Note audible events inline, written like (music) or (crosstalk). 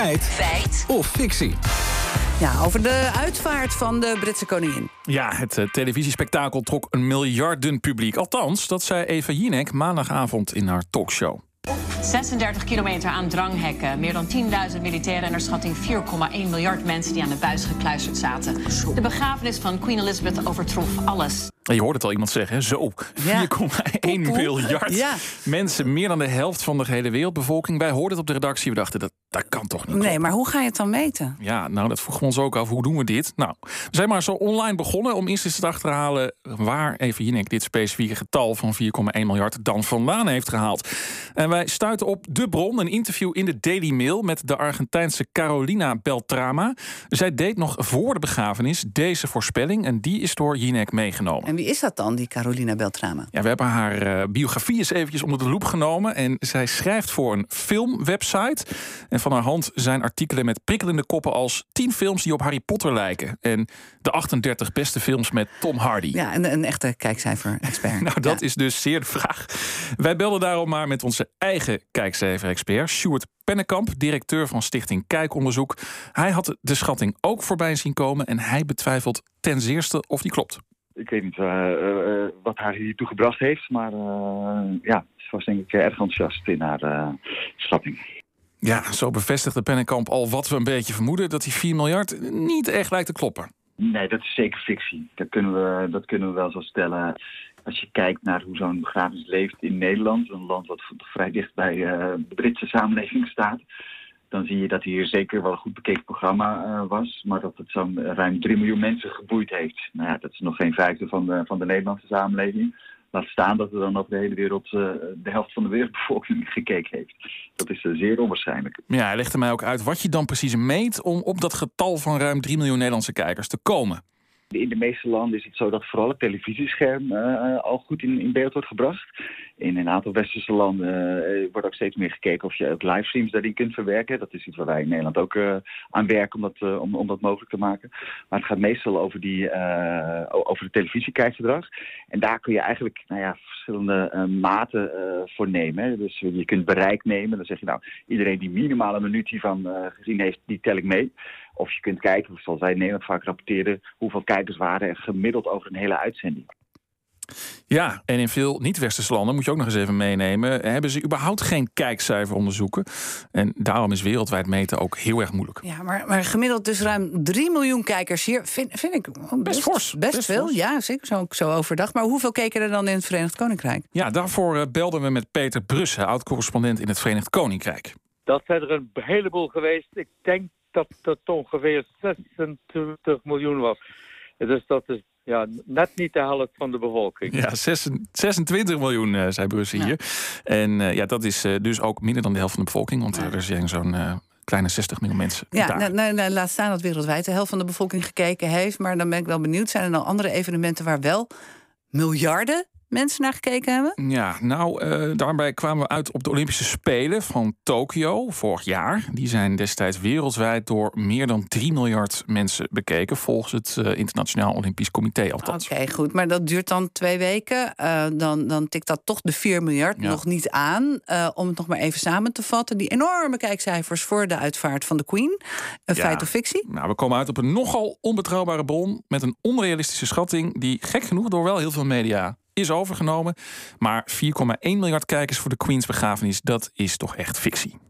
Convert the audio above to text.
Feit. Feit. Of fictie. Ja, over de uitvaart van de Britse koningin. Ja, het uh, televisiespektakel trok een miljarden publiek. Althans, dat zei Eva Jinek maandagavond in haar talkshow. 36 kilometer aan dranghekken. Meer dan 10.000 militairen en naar schatting 4,1 miljard mensen die aan de buis gekluisterd zaten. De begrafenis van Queen Elizabeth overtrof alles. Je hoort het al iemand zeggen, zo. 4,1 miljard Ja. mensen. Meer dan de helft van de hele wereldbevolking. Wij hoorden het op de redactie. We dachten, dat, dat kan toch niet? Nee, kloppen? maar hoe ga je het dan meten? Ja, nou, dat vroegen we ons ook af. Hoe doen we dit? Nou, we zijn maar zo online begonnen om eerst eens te achterhalen waar even Jinek dit specifieke getal van 4,1 miljard dan vandaan heeft gehaald. En wij stuiten op de bron, een interview in de Daily Mail met de Argentijnse Carolina Beltrama. Zij deed nog voor de begrafenis deze voorspelling en die is door Jinek meegenomen. Wie is dat dan, die Carolina Beltrama? Ja, we hebben haar eh, biografie eens eventjes onder de loep genomen. En zij schrijft voor een filmwebsite. En van haar hand zijn artikelen met prikkelende koppen als 10 films die op Harry Potter lijken. En de 38 beste films met Tom Hardy. Ja, een, een echte kijkcijfer-expert. (laughs) Nou, dat Ja. is dus zeer de vraag. Wij belden daarom maar met onze eigen kijkcijfer-expert, Stuart Pennekamp, directeur van Stichting Kijkonderzoek. Hij had de schatting ook voorbij zien komen en hij betwijfelt ten zeerste of die klopt. Ik weet niet eh, eh, wat haar hiertoe gebracht heeft, maar eh, ja, ze was denk ik erg enthousiast in haar eh, schatting. Ja, zo bevestigde Pennekamp al wat we een beetje vermoeden: dat die 4 miljard niet echt lijkt te kloppen. Nee, dat is zeker fictie. Dat kunnen we, dat kunnen we wel zo stellen. Als je kijkt naar hoe zo'n begrafenis leeft in Nederland, een land wat vrij dicht bij eh, de Britse samenleving staat, dan zie je dat hier zeker wel een goed bekeken programma eh, was, maar dat het zo'n ruim 3 miljoen mensen geboeid heeft. Nou ja, dat is nog geen vijfde van de, van de Nederlandse samenleving. Laat staan dat er dan over de hele wereld eh, de helft van de wereldbevolking (laughs) gekeken heeft. Dat is eh, zeer onwaarschijnlijk. Ja, hij legde mij ook uit wat je dan precies meet om op dat getal van ruim 3 miljoen Nederlandse kijkers te komen. In de meeste landen is het zo dat vooral het televisiescherm eh, al goed in, in beeld wordt gebracht. In een aantal westerse landen eh, wordt ook steeds meer gekeken of je ook livestreams daarin kunt verwerken. Dat is iets waar wij in Nederland ook eh, aan werken om dat, eh, om, om dat mogelijk te maken. Maar het gaat meestal over, die, eh, over het televisiekijkgedrag. En daar kun je eigenlijk nou ja, verschillende eh, maten eh, voor nemen. Dus je kunt bereik nemen. Dan zeg je nou, iedereen die minimaal een minuut hiervan eh, gezien heeft, die tel ik mee. Of je kunt kijken, zoals wij in Nederland vaak rapporteren, hoeveel kijkers waren er gemiddeld over een hele uitzending. Ja, en in veel niet-westerse landen, moet je ook nog eens even meenemen, hebben ze überhaupt geen kijkcijferonderzoeken. En daarom is wereldwijd meten ook heel erg moeilijk. Ja, maar, maar gemiddeld dus ruim 3 miljoen kijkers hier. Vind, vind ik oh, best, fors, Best, best veel, fors. ja, zeker zo, zo overdag. Maar hoeveel keken er dan in het Verenigd Koninkrijk? Ja, daarvoor eh, belden we met Peter Brussen, oud-correspondent in het Verenigd Koninkrijk. Dat zijn er een heleboel geweest. Ik denk dat het ongeveer 26 miljoen was. Dus dat is ja, net niet de helft van de bevolking. Ja, 26 26 miljoen, eh, zei Brussen Ja. hier. En eh, ja, dat is eh, dus ook minder dan de helft van de bevolking, want er zijn zo'n kleine 60 miljoen mensen. Ja, daar. nou, nou, nou, laat staan dat wereldwijd de helft van de bevolking gekeken heeft. Maar dan ben ik wel benieuwd. Zijn er dan andere evenementen waar wel miljarden mensen naar gekeken hebben? Ja, nou, eh, daarbij kwamen we uit op de Olympische Spelen van Tokio vorig jaar. Die zijn destijds wereldwijd door meer dan 3 miljard mensen bekeken, volgens het eh, Internationaal Olympisch Comité althans. Oké, goed. Maar dat duurt dan twee weken. Eh, dan, dan tikt dat toch de 4 miljard Ja. nog niet aan. Om het nog maar even samen te vatten. Die enorme kijkcijfers voor de uitvaart van de Queen. Een Ja. feit of fictie? Nou, we komen uit op een nogal onbetrouwbare bron met een onrealistische schatting die gek genoeg door wel heel veel media is overgenomen. Maar 4,1 miljard kijkers voor de Queens begrafenis, dat is toch echt fictie.